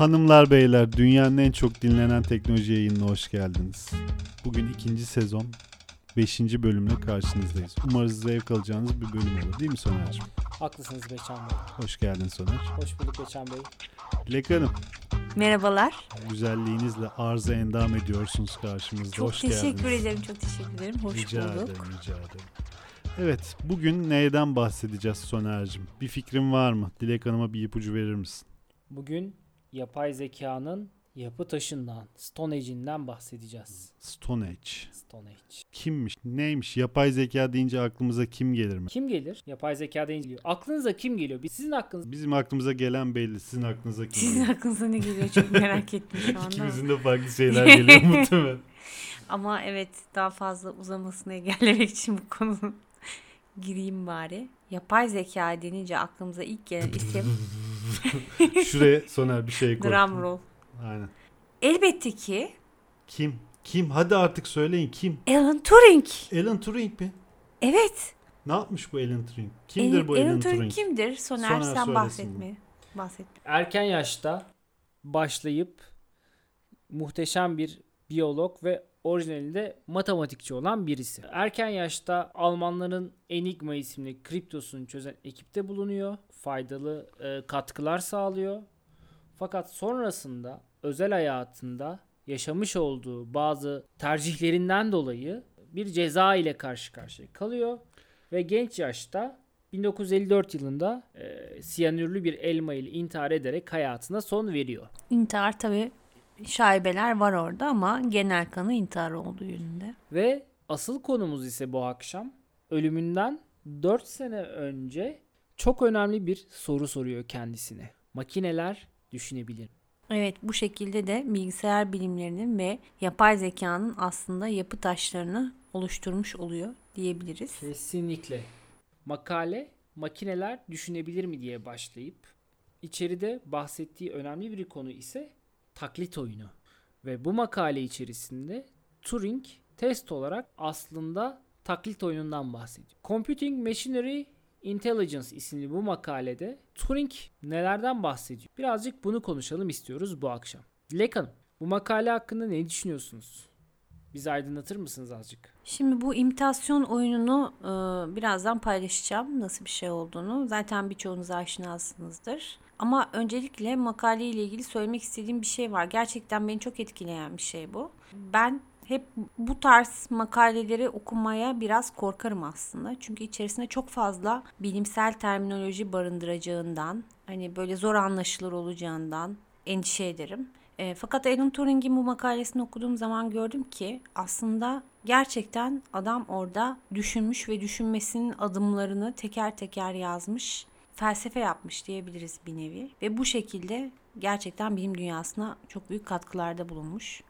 Hanımlar beyler dünyanın en çok dinlenen teknoloji yayınına hoş geldiniz. Bugün ikinci sezon 5. bölümle karşınızdayız. Umarız zevk alacağınız bir bölüm olur değil mi Soner'cim? Haklısınız Beçan Bey. Hoş geldin Soner. Hoş bulduk Beçan Bey. Dilek Hanım Merhabalar. güzelliğinizle arıza endam ediyorsunuz karşımızda. Çok hoş teşekkür geldiniz. ederim. Çok teşekkür ederim. Hoş rica bulduk. ederim, rica ederim. Evet, bugün neyden bahsedeceğiz Soner'cim? Bir fikrin var mı? Dilek Hanım'a bir ipucu verir misin? Bugün yapay zekanın yapı taşından, Stone Age'inden bahsedeceğiz. Stone Age. Stone Age. Kimmiş? Neymiş? Yapay zeka deyince aklımıza kim gelir mi? Kim gelir? Yapay zeka deyince geliyor. Aklınıza kim geliyor? Sizin aklınız Bizim aklımıza gelen belli. Sizin aklınıza kim Sizin geliyor? aklınıza ne geliyor çok merak ettim şu anda. İkimizin de farklı şeyler geliyor muhtemelen. Ama evet daha fazla uzamasını engellemek için bu konunun gireyim bari. Yapay zeka denince aklımıza ilk gelen isim Şuraya Soner bir şey koy. drum roll. Aynen. Elbette ki Kim? Kim? Hadi artık söyleyin kim? Alan Turing. Alan Turing mi? Evet. Ne yapmış bu Alan Turing? Kimdir bu Alan, Alan Turing? Turing kimdir? Soner, Soner sen bahsetme. Bahset. erken yaşta başlayıp muhteşem bir biyolog ve orijinalinde matematikçi olan birisi. Erken yaşta Almanların Enigma isimli kriptosunu çözen ekipte bulunuyor. Faydalı e, katkılar sağlıyor. Fakat sonrasında özel hayatında yaşamış olduğu bazı tercihlerinden dolayı bir ceza ile karşı karşıya kalıyor ve genç yaşta 1954 yılında e, siyanürlü bir elma ile intihar ederek hayatına son veriyor. İntihar tabii şaibeler var orada ama genel kanı intihar olduğu yönünde. Ve asıl konumuz ise bu akşam ölümünden 4 sene önce çok önemli bir soru soruyor kendisine. Makineler düşünebilir. Evet bu şekilde de bilgisayar bilimlerinin ve yapay zekanın aslında yapı taşlarını oluşturmuş oluyor diyebiliriz. Kesinlikle. Makale makineler düşünebilir mi diye başlayıp içeride bahsettiği önemli bir konu ise taklit oyunu. Ve bu makale içerisinde Turing test olarak aslında taklit oyunundan bahsediyor. Computing Machinery Intelligence isimli bu makalede Turing nelerden bahsediyor? Birazcık bunu konuşalım istiyoruz bu akşam. Dilek Hanım, bu makale hakkında ne düşünüyorsunuz? Bizi aydınlatır mısınız azıcık? Şimdi bu imitasyon oyununu e, birazdan paylaşacağım nasıl bir şey olduğunu. Zaten birçoğunuz aşinasınızdır. Ama öncelikle makale ile ilgili söylemek istediğim bir şey var. Gerçekten beni çok etkileyen bir şey bu. Ben hep bu tarz makaleleri okumaya biraz korkarım aslında. Çünkü içerisinde çok fazla bilimsel terminoloji barındıracağından, hani böyle zor anlaşılır olacağından endişe ederim. E, fakat Alan Turing'in bu makalesini okuduğum zaman gördüm ki aslında gerçekten adam orada düşünmüş ve düşünmesinin adımlarını teker teker yazmış, felsefe yapmış diyebiliriz bir nevi. Ve bu şekilde gerçekten bilim dünyasına çok büyük katkılarda bulunmuş.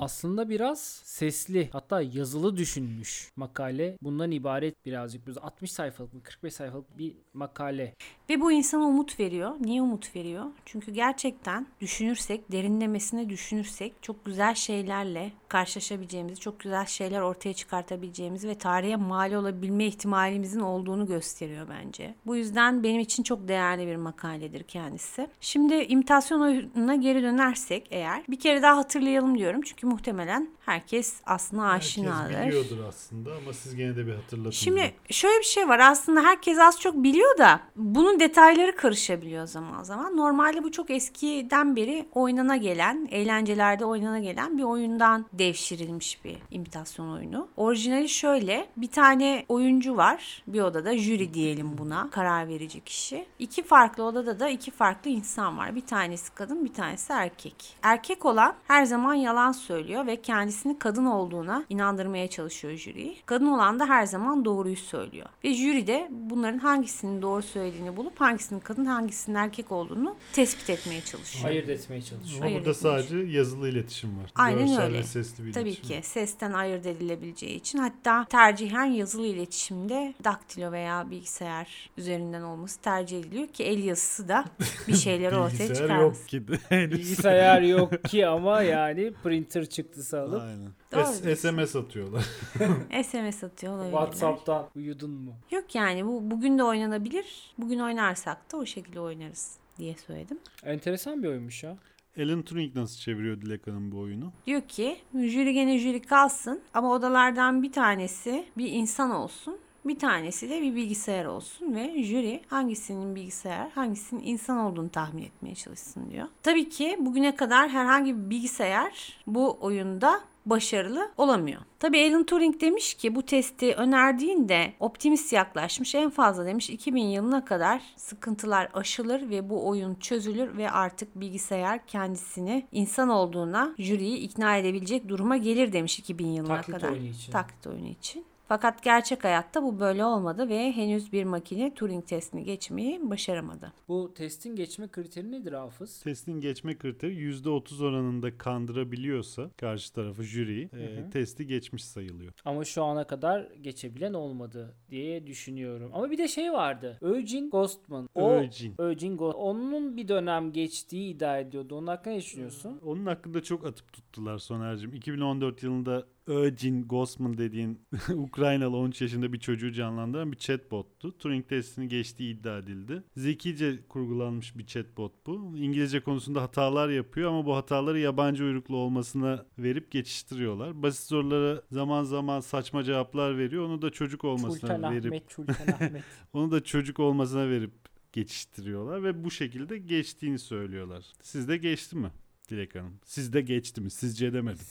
Aslında biraz sesli hatta yazılı düşünmüş makale. Bundan ibaret birazcık. Böyle 60 sayfalık mı 45 sayfalık bir makale. Ve bu insana umut veriyor. Niye umut veriyor? Çünkü gerçekten düşünürsek, derinlemesine düşünürsek çok güzel şeylerle karşılaşabileceğimizi, çok güzel şeyler ortaya çıkartabileceğimizi ve tarihe mal olabilme ihtimalimizin olduğunu gösteriyor bence. Bu yüzden benim için çok değerli bir makaledir kendisi. Şimdi imitasyon oyununa geri dönersek eğer bir kere daha hatırlayalım diyorum. Çünkü muhtemelen herkes aslında aşinadır. Herkes biliyordur aslında ama siz gene de bir hatırlatın. Şimdi şöyle bir şey var aslında herkes az çok biliyor da bunun detayları karışabiliyor zaman zaman. Normalde bu çok eskiden beri oynana gelen, eğlencelerde oynana gelen bir oyundan devşirilmiş bir imitasyon oyunu. Orijinali şöyle bir tane oyuncu var bir odada jüri diyelim buna karar verici kişi. İki farklı odada da iki farklı insan var. Bir tanesi kadın bir tanesi erkek. Erkek olan her zaman yalan söylüyor ve kendisini kadın olduğuna inandırmaya çalışıyor jüriyi. Kadın olan da her zaman doğruyu söylüyor. Ve jüri de bunların hangisinin doğru söylediğini bulup hangisinin kadın hangisinin erkek olduğunu tespit etmeye çalışıyor. Ayırt etmeye çalışıyor. Ama Ayırt burada sadece yazılı iletişim var. Aynen Görsel öyle. ve sesli bir Tabii iletişim. ki sesten ayırt edilebileceği için hatta tercihen yazılı iletişimde daktilo veya bilgisayar üzerinden olması tercih ediliyor ki el yazısı da bir şeyleri ortaya Bilgisayar çıkarmasın. yok ki. Bilgisayar yok ki ama yani printer çıktısı alıp Aynen. Doğru S- SMS atıyorlar. SMS atıyor olabilirler. WhatsApp'tan uyudun mu? Yok yani bu bugün de oynanabilir. Bugün oynarsak da o şekilde oynarız diye söyledim. Enteresan bir oyunmuş ya. Alan Turing nasıl çeviriyor Dilek Hanım bu oyunu? Diyor ki jüri gene jüri kalsın ama odalardan bir tanesi bir insan olsun. Bir tanesi de bir bilgisayar olsun ve jüri hangisinin bilgisayar, hangisinin insan olduğunu tahmin etmeye çalışsın diyor. Tabii ki bugüne kadar herhangi bir bilgisayar bu oyunda başarılı olamıyor. Tabii Alan Turing demiş ki bu testi önerdiğinde optimist yaklaşmış. En fazla demiş 2000 yılına kadar sıkıntılar aşılır ve bu oyun çözülür ve artık bilgisayar kendisini insan olduğuna jüriyi ikna edebilecek duruma gelir demiş 2000 yılına Taklit kadar. oyunu için. Taklit oyunu için. Fakat gerçek hayatta bu böyle olmadı ve henüz bir makine Turing testini geçmeyi başaramadı. Bu testin geçme kriteri nedir Hafız? Testin geçme kriteri %30 oranında kandırabiliyorsa karşı tarafı jüriyi e, testi geçmiş sayılıyor. Ama şu ana kadar geçebilen olmadı diye düşünüyorum. Ama bir de şey vardı. Eugene Ghostman. O, Eugene. Eugene Ghost. Onun bir dönem geçtiği iddia ediyordu. Onun hakkında ne düşünüyorsun? Onun hakkında çok atıp tuttular Soner'cim. 2014 yılında Eugene Gosman dediğin Ukraynalı 13 yaşında bir çocuğu canlandıran bir chatbottu. Turing testini geçtiği iddia edildi. Zekice kurgulanmış bir chatbot bu. İngilizce konusunda hatalar yapıyor ama bu hataları yabancı uyruklu olmasına verip geçiştiriyorlar. Basit sorulara zaman zaman saçma cevaplar veriyor. Onu da çocuk olmasına Çultan verip Ahmet, Çultan Ahmet. onu da çocuk olmasına verip geçiştiriyorlar ve bu şekilde geçtiğini söylüyorlar. Sizde geçti mi Dilek Hanım? Sizde geçti mi? Sizce demedim.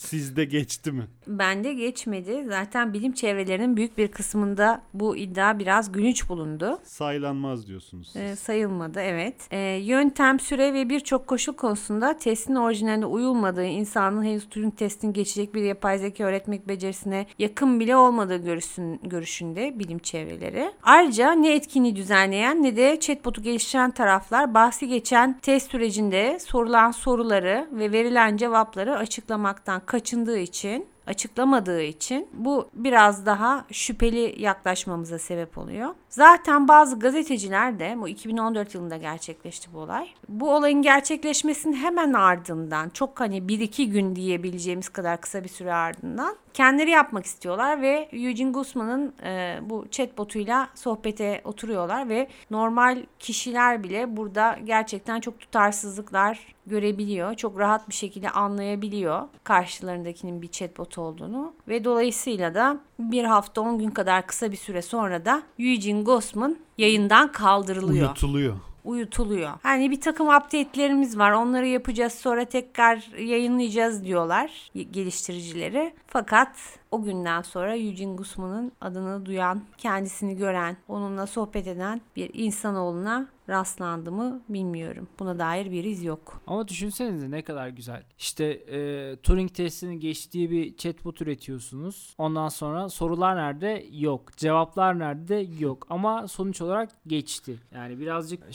Sizde geçti mi? Bende geçmedi. Zaten bilim çevrelerinin büyük bir kısmında bu iddia biraz gülünç bulundu. Saylanmaz diyorsunuz. siz. Ee, sayılmadı evet. Ee, yöntem, süre ve birçok koşul konusunda testin orijinaline uyulmadığı, insanın henüz Turing testini geçecek bir yapay zeka öğretmek becerisine yakın bile olmadığı görüşün, görüşünde bilim çevreleri. Ayrıca ne etkinliği düzenleyen ne de chatbot'u geliştiren taraflar bahsi geçen test sürecinde sorulan soruları ve verilen cevapları açıklamaktan kaçındığı için açıklamadığı için bu biraz daha şüpheli yaklaşmamıza sebep oluyor. Zaten bazı gazeteciler de bu 2014 yılında gerçekleşti bu olay. Bu olayın gerçekleşmesinin hemen ardından çok hani 1-2 gün diyebileceğimiz kadar kısa bir süre ardından kendileri yapmak istiyorlar ve Eugene Guzman'ın e, bu chatbotuyla sohbete oturuyorlar ve normal kişiler bile burada gerçekten çok tutarsızlıklar görebiliyor. Çok rahat bir şekilde anlayabiliyor karşılarındakinin bir chatbot olduğunu ve dolayısıyla da bir hafta 10 gün kadar kısa bir süre sonra da Eugene Gosman yayından kaldırılıyor Uyutuluyor. uyutuluyor. Hani bir takım update'lerimiz var. Onları yapacağız sonra tekrar yayınlayacağız diyorlar geliştiricileri. Fakat o günden sonra Eugene Guzman'ın adını duyan, kendisini gören, onunla sohbet eden bir insanoğluna rastlandı mı bilmiyorum. Buna dair bir iz yok. Ama düşünsenize ne kadar güzel. İşte e, Turing testini geçtiği bir chatbot üretiyorsunuz. Ondan sonra sorular nerede? Yok. Cevaplar nerede? Yok. Ama sonuç olarak geçti. Yani birazcık.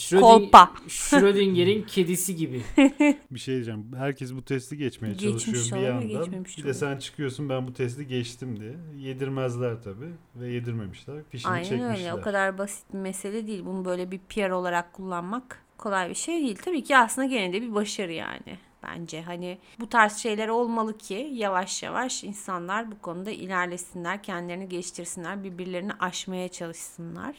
Schrödinger'in kedisi gibi. Bir şey diyeceğim. Herkes bu testi geçmeye Geçmiş çalışıyor bir yandan. Bir de sen çıkıyorsun ben bu testi geçtim diye. Yedirmezler tabii. Ve yedirmemişler. Fişini Aynen çekmişler. öyle. O kadar basit bir mesele değil. Bunu böyle bir PR olarak kullanmak kolay bir şey değil. Tabii ki aslında gene de bir başarı yani. Bence hani bu tarz şeyler olmalı ki yavaş yavaş insanlar bu konuda ilerlesinler, kendilerini geliştirsinler, birbirlerini aşmaya çalışsınlar.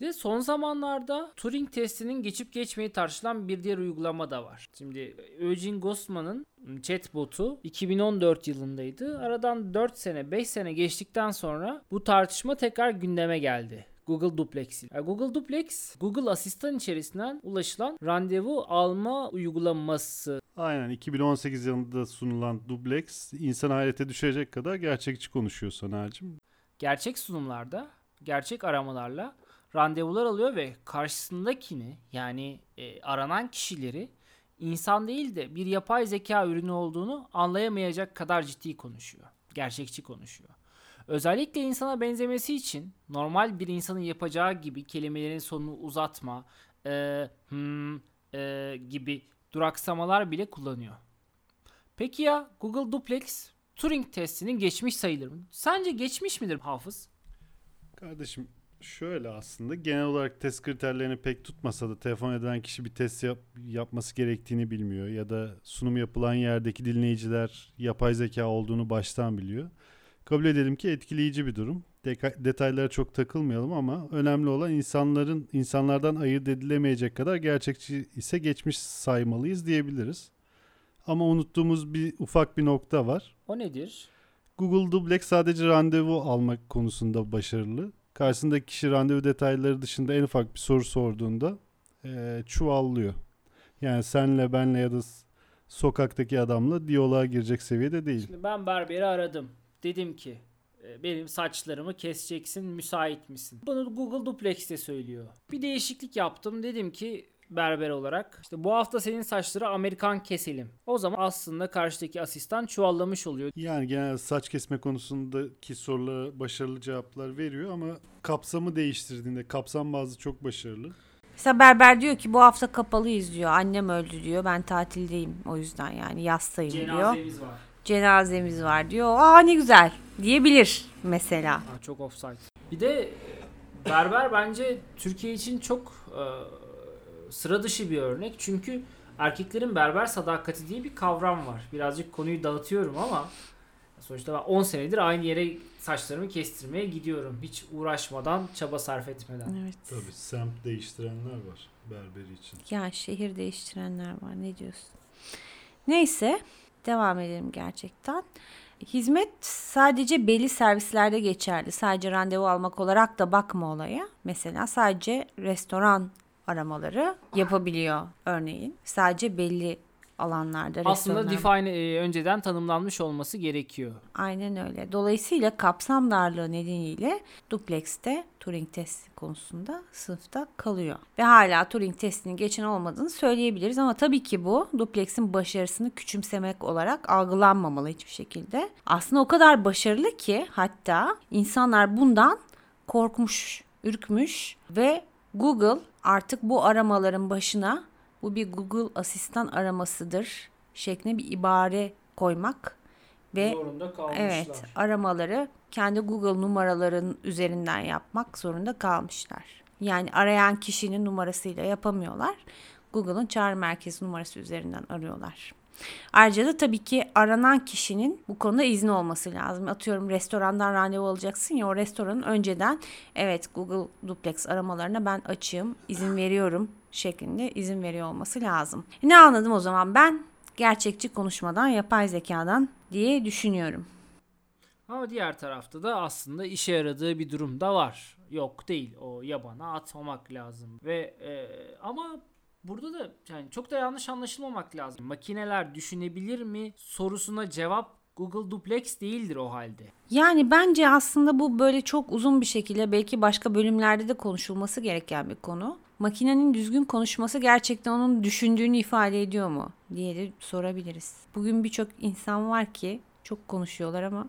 De son zamanlarda Turing testinin geçip geçmeyi tartışılan bir diğer uygulama da var. Şimdi Eugene Gosman'ın chatbot'u 2014 yılındaydı. Aradan 4 sene 5 sene geçtikten sonra bu tartışma tekrar gündeme geldi. Google Duplex. Yani Google Duplex, Google Asistan içerisinden ulaşılan randevu alma uygulaması. Aynen 2018 yılında sunulan Dublex insan hayrete düşecek kadar gerçekçi konuşuyor Soner'cim. Gerçek sunumlarda, gerçek aramalarla randevular alıyor ve karşısındakini yani e, aranan kişileri insan değil de bir yapay zeka ürünü olduğunu anlayamayacak kadar ciddi konuşuyor. Gerçekçi konuşuyor. Özellikle insana benzemesi için normal bir insanın yapacağı gibi kelimelerin sonunu uzatma, e, hmm, e, gibi duraksamalar bile kullanıyor. Peki ya Google Duplex Turing testinin geçmiş sayılır mı? Sence geçmiş midir Hafız? Kardeşim şöyle aslında genel olarak test kriterlerini pek tutmasa da telefon eden kişi bir test yap- yapması gerektiğini bilmiyor ya da sunum yapılan yerdeki dinleyiciler yapay zeka olduğunu baştan biliyor. Kabul edelim ki etkileyici bir durum. Deka- detaylara çok takılmayalım ama önemli olan insanların insanlardan ayırt edilemeyecek kadar gerçekçi ise geçmiş saymalıyız diyebiliriz. Ama unuttuğumuz bir ufak bir nokta var. O nedir? Google Duplex sadece randevu almak konusunda başarılı. Karşısındaki kişi randevu detayları dışında en ufak bir soru sorduğunda eee, çuvallıyor. Yani senle benle ya da sokaktaki adamla diyaloğa girecek seviyede değil. Şimdi ben berberi aradım. Dedim ki e, benim saçlarımı keseceksin müsait misin? Bunu Google Duplex'te söylüyor. Bir değişiklik yaptım. Dedim ki berber olarak işte bu hafta senin saçları Amerikan keselim. O zaman aslında karşıdaki asistan çuvallamış oluyor. Yani genel saç kesme konusundaki sorulara başarılı cevaplar veriyor ama kapsamı değiştirdiğinde kapsam bazı çok başarılı. Mesela berber diyor ki bu hafta kapalıyız diyor. Annem öldü diyor. Ben tatildeyim o yüzden yani yastayım diyor. Cenazemiz var. Cenazemiz var diyor. Aa ne güzel diyebilir mesela. Ha, çok offside. Bir de berber bence Türkiye için çok e, sıra dışı bir örnek. Çünkü erkeklerin berber sadakati diye bir kavram var. Birazcık konuyu dağıtıyorum ama sonuçta ben 10 senedir aynı yere saçlarımı kestirmeye gidiyorum. Hiç uğraşmadan, çaba sarf etmeden. Evet. Tabii semt değiştirenler var berberi için. Ya şehir değiştirenler var ne diyorsun? Neyse devam edelim gerçekten. Hizmet sadece belli servislerde geçerli. Sadece randevu almak olarak da bakma olaya. Mesela sadece restoran aramaları yapabiliyor örneğin. Sadece belli alanlarda Aslında define e, önceden tanımlanmış olması gerekiyor. Aynen öyle. Dolayısıyla kapsam darlığı nedeniyle duplex'te Turing testi konusunda sınıfta kalıyor. Ve hala Turing testini geçen olmadığını söyleyebiliriz ama tabii ki bu duplex'in başarısını küçümsemek olarak algılanmamalı hiçbir şekilde. Aslında o kadar başarılı ki hatta insanlar bundan korkmuş, ürkmüş ve Google artık bu aramaların başına bu bir Google asistan aramasıdır şeklinde bir ibare koymak ve Zorunda kalmışlar. Evet, aramaları kendi Google numaraların üzerinden yapmak zorunda kalmışlar. Yani arayan kişinin numarasıyla yapamıyorlar. Google'ın çağrı merkezi numarası üzerinden arıyorlar. Ayrıca da tabii ki aranan kişinin bu konuda izni olması lazım. Atıyorum restorandan randevu alacaksın ya o restoranın önceden evet Google Duplex aramalarına ben açığım, izin veriyorum şeklinde izin veriyor olması lazım. Ne anladım o zaman ben? Gerçekçi konuşmadan, yapay zekadan diye düşünüyorum. Ama diğer tarafta da aslında işe yaradığı bir durum da var. Yok değil. O yabana atmamak lazım. Ve e, ama burada da yani çok da yanlış anlaşılmamak lazım. Makineler düşünebilir mi sorusuna cevap Google Duplex değildir o halde. Yani bence aslında bu böyle çok uzun bir şekilde belki başka bölümlerde de konuşulması gereken bir konu. Makinenin düzgün konuşması gerçekten onun düşündüğünü ifade ediyor mu diye de sorabiliriz. Bugün birçok insan var ki çok konuşuyorlar ama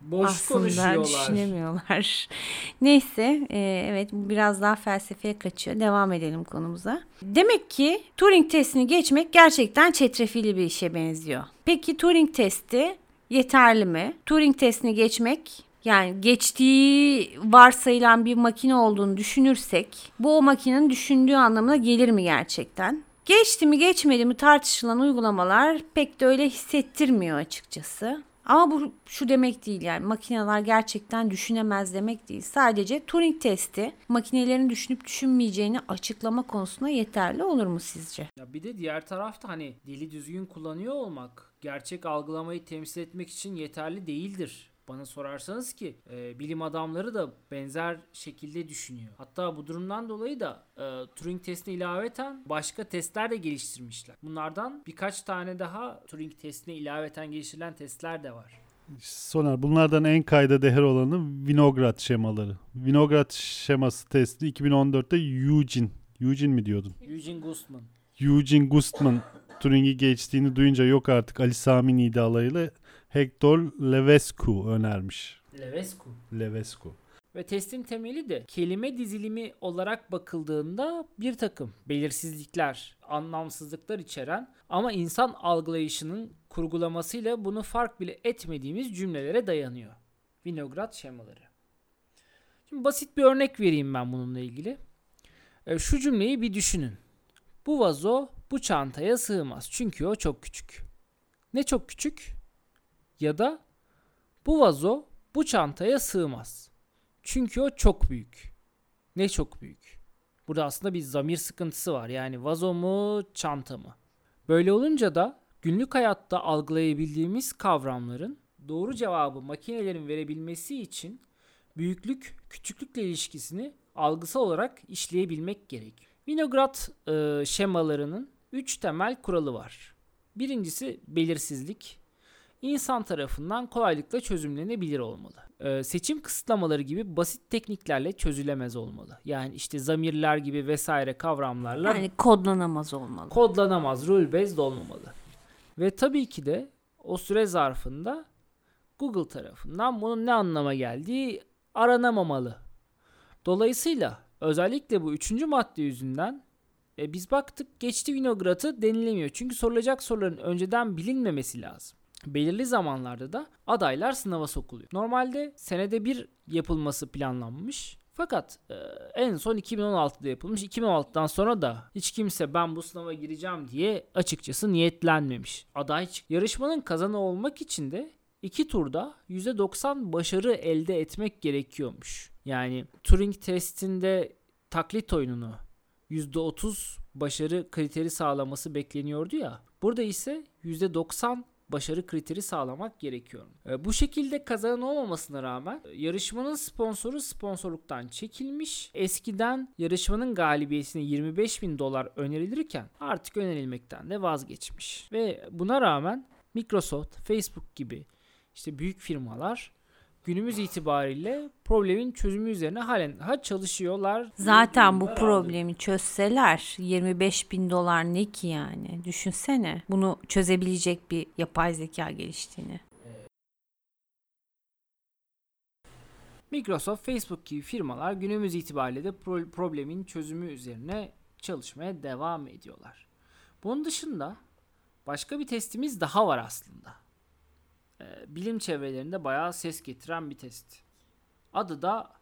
Boş aslında konuşuyorlar. düşünemiyorlar. Neyse e, evet bu biraz daha felsefeye kaçıyor. Devam edelim konumuza. Demek ki Turing testini geçmek gerçekten çetrefilli bir işe benziyor. Peki Turing testi yeterli mi? Turing testini geçmek yani geçtiği varsayılan bir makine olduğunu düşünürsek bu o makinenin düşündüğü anlamına gelir mi gerçekten? Geçti mi geçmedi mi tartışılan uygulamalar pek de öyle hissettirmiyor açıkçası. Ama bu şu demek değil yani makineler gerçekten düşünemez demek değil. Sadece Turing testi makinelerin düşünüp düşünmeyeceğini açıklama konusunda yeterli olur mu sizce? Ya bir de diğer tarafta hani dili düzgün kullanıyor olmak gerçek algılamayı temsil etmek için yeterli değildir. Bana sorarsanız ki e, bilim adamları da benzer şekilde düşünüyor. Hatta bu durumdan dolayı da e, Turing testine ilaveten başka testler de geliştirmişler. Bunlardan birkaç tane daha Turing testine ilaveten geliştirilen testler de var. Soner bunlardan en kayda değer olanı Vinograd şemaları. Vinograd şeması testi 2014'te Eugene, Eugene mi diyordun? Eugene Gustman. Eugene Gustman Turing'i geçtiğini duyunca yok artık Ali Sami nidalarıyla Hector Levescu önermiş. Levescu. Levescu. Ve testin temeli de kelime dizilimi olarak bakıldığında bir takım belirsizlikler, anlamsızlıklar içeren ama insan algılayışının kurgulamasıyla bunu fark bile etmediğimiz cümlelere dayanıyor. Vinograd şemaları. Şimdi basit bir örnek vereyim ben bununla ilgili. E, şu cümleyi bir düşünün. Bu vazo bu çantaya sığmaz çünkü o çok küçük. Ne çok küçük? Ya da bu vazo bu çantaya sığmaz. Çünkü o çok büyük. Ne çok büyük. Burada aslında bir zamir sıkıntısı var. Yani vazo mu, çanta mı? Böyle olunca da günlük hayatta algılayabildiğimiz kavramların doğru cevabı makinelerin verebilmesi için büyüklük küçüklükle ilişkisini algısal olarak işleyebilmek gerek. Vinograd e, şemalarının 3 temel kuralı var. Birincisi belirsizlik. İnsan tarafından kolaylıkla çözümlenebilir olmalı. Ee, seçim kısıtlamaları gibi basit tekniklerle çözülemez olmalı. Yani işte zamirler gibi vesaire kavramlarla Yani kodlanamaz olmalı. kodlanamaz, rule based olmamalı. Ve tabii ki de o süre zarfında Google tarafından bunun ne anlama geldiği aranamamalı. Dolayısıyla özellikle bu üçüncü madde yüzünden e, biz baktık geçti vinogratı denilemiyor. Çünkü sorulacak soruların önceden bilinmemesi lazım. Belirli zamanlarda da adaylar sınava sokuluyor. Normalde senede bir yapılması planlanmış. Fakat e, en son 2016'da yapılmış. 2016'dan sonra da hiç kimse ben bu sınava gireceğim diye açıkçası niyetlenmemiş. Aday çık. Yarışmanın kazanı olmak için de iki turda %90 başarı elde etmek gerekiyormuş. Yani Turing testinde taklit oyununu %30 başarı kriteri sağlaması bekleniyordu ya. Burada ise %90 başarı kriteri sağlamak gerekiyor. E, bu şekilde kazanan olmamasına rağmen e, yarışmanın sponsoru sponsorluktan çekilmiş. Eskiden yarışmanın galibiyetine 25 bin dolar önerilirken artık önerilmekten de vazgeçmiş. Ve buna rağmen Microsoft, Facebook gibi işte büyük firmalar günümüz itibariyle problemin çözümü üzerine halen ha çalışıyorlar. Zaten bu problemi çözseler 25 bin dolar ne ki yani? Düşünsene bunu çözebilecek bir yapay zeka geliştiğini. Microsoft, Facebook gibi firmalar günümüz itibariyle de pro- problemin çözümü üzerine çalışmaya devam ediyorlar. Bunun dışında başka bir testimiz daha var aslında. Ee, bilim çevrelerinde bayağı ses getiren bir test. Adı da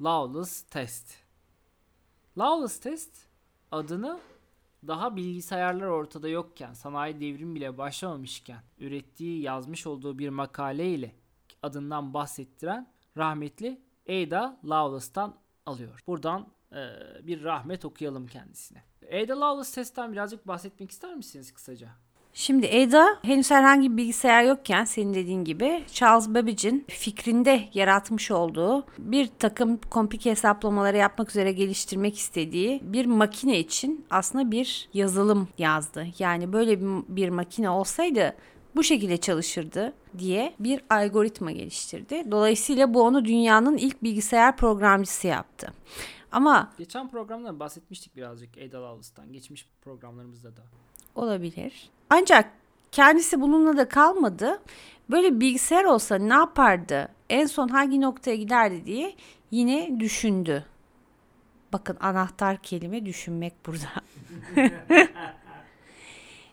Lawless Test. Lawless Test adını daha bilgisayarlar ortada yokken, sanayi devrim bile başlamamışken ürettiği, yazmış olduğu bir makale ile adından bahsettiren rahmetli Ada Lovelace'tan alıyor. Buradan e, bir rahmet okuyalım kendisine. Ada Lovelace testten birazcık bahsetmek ister misiniz kısaca? Şimdi Ada henüz herhangi bir bilgisayar yokken senin dediğin gibi Charles Babbage'in fikrinde yaratmış olduğu bir takım komplike hesaplamaları yapmak üzere geliştirmek istediği bir makine için aslında bir yazılım yazdı. Yani böyle bir, makine olsaydı bu şekilde çalışırdı diye bir algoritma geliştirdi. Dolayısıyla bu onu dünyanın ilk bilgisayar programcısı yaptı. Ama Geçen programda bahsetmiştik birazcık Ada Lovelace'tan. Geçmiş programlarımızda da. olabilir. Ancak kendisi bununla da kalmadı. Böyle bilgisayar olsa ne yapardı? En son hangi noktaya giderdi diye yine düşündü. Bakın anahtar kelime düşünmek burada.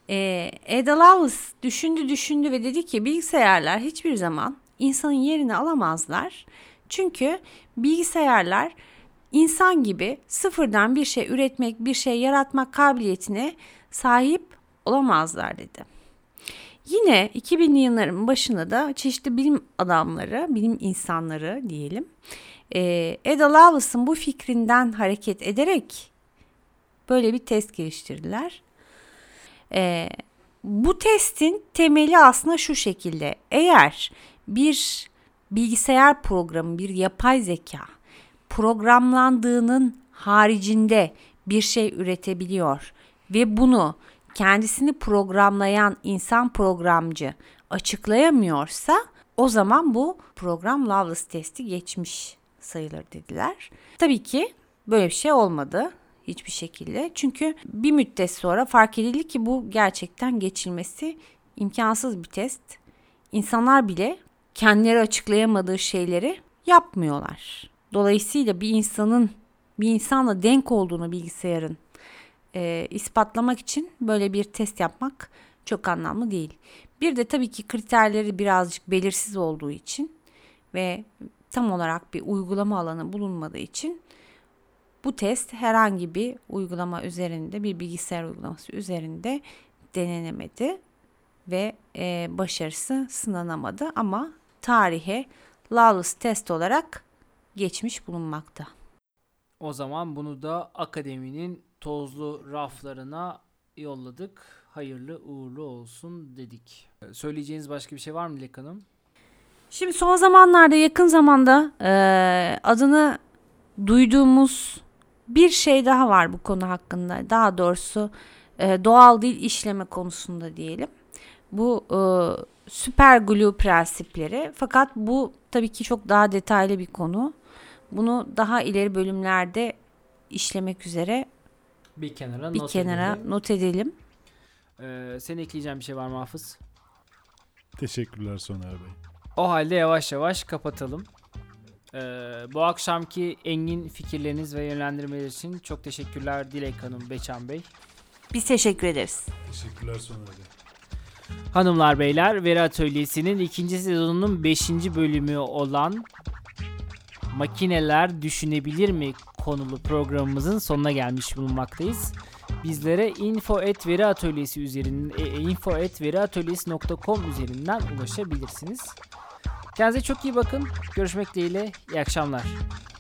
e, Ada Lovelace düşündü düşündü ve dedi ki bilgisayarlar hiçbir zaman insanın yerini alamazlar. Çünkü bilgisayarlar insan gibi sıfırdan bir şey üretmek, bir şey yaratmak kabiliyetine sahip olamazlar dedi. Yine 2000'li yılların başında da çeşitli bilim adamları, bilim insanları diyelim, e, Ada Lovelace'ın bu fikrinden hareket ederek böyle bir test geliştirdiler. E, bu testin temeli aslında şu şekilde. Eğer bir bilgisayar programı, bir yapay zeka programlandığının haricinde bir şey üretebiliyor ve bunu kendisini programlayan insan programcı açıklayamıyorsa o zaman bu program Loveless testi geçmiş sayılır dediler. Tabii ki böyle bir şey olmadı hiçbir şekilde. Çünkü bir müddet sonra fark edildi ki bu gerçekten geçilmesi imkansız bir test. İnsanlar bile kendileri açıklayamadığı şeyleri yapmıyorlar. Dolayısıyla bir insanın bir insanla denk olduğunu bilgisayarın e, ispatlamak için böyle bir test yapmak çok anlamlı değil. Bir de tabii ki kriterleri birazcık belirsiz olduğu için ve tam olarak bir uygulama alanı bulunmadığı için bu test herhangi bir uygulama üzerinde bir bilgisayar uygulaması üzerinde denenemedi ve e, başarısı sınanamadı ama tarihe Lawless test olarak geçmiş bulunmakta. O zaman bunu da akademinin tozlu raflarına yolladık. Hayırlı uğurlu olsun dedik. Söyleyeceğiniz başka bir şey var mı Dilek Hanım? Şimdi son zamanlarda yakın zamanda eee, adını duyduğumuz bir şey daha var bu konu hakkında. Daha doğrusu eee, doğal dil işleme konusunda diyelim. Bu eee, süper glue prensipleri. Fakat bu tabii ki çok daha detaylı bir konu. Bunu daha ileri bölümlerde işlemek üzere Bir kenara bir not kenara edelim. not edelim. Ee, senin ekleyeceğin bir şey var mı Hafız? Teşekkürler Soner Bey. O halde yavaş yavaş kapatalım. Ee, bu akşamki engin fikirleriniz ve yönlendirmeler için çok teşekkürler Dilek Hanım, Beçan Bey. Biz teşekkür ederiz. Teşekkürler Soner Bey. Hanımlar beyler Veri Atölyesi'nin ikinci sezonunun 5. bölümü olan Makineler Düşünebilir mi konulu programımızın sonuna gelmiş bulunmaktayız. Bizlere info@veriatölyesi üzerinden e, info@veriatölyesi.com üzerinden ulaşabilirsiniz. Kendinize çok iyi bakın. Görüşmek dileğiyle. İyi akşamlar.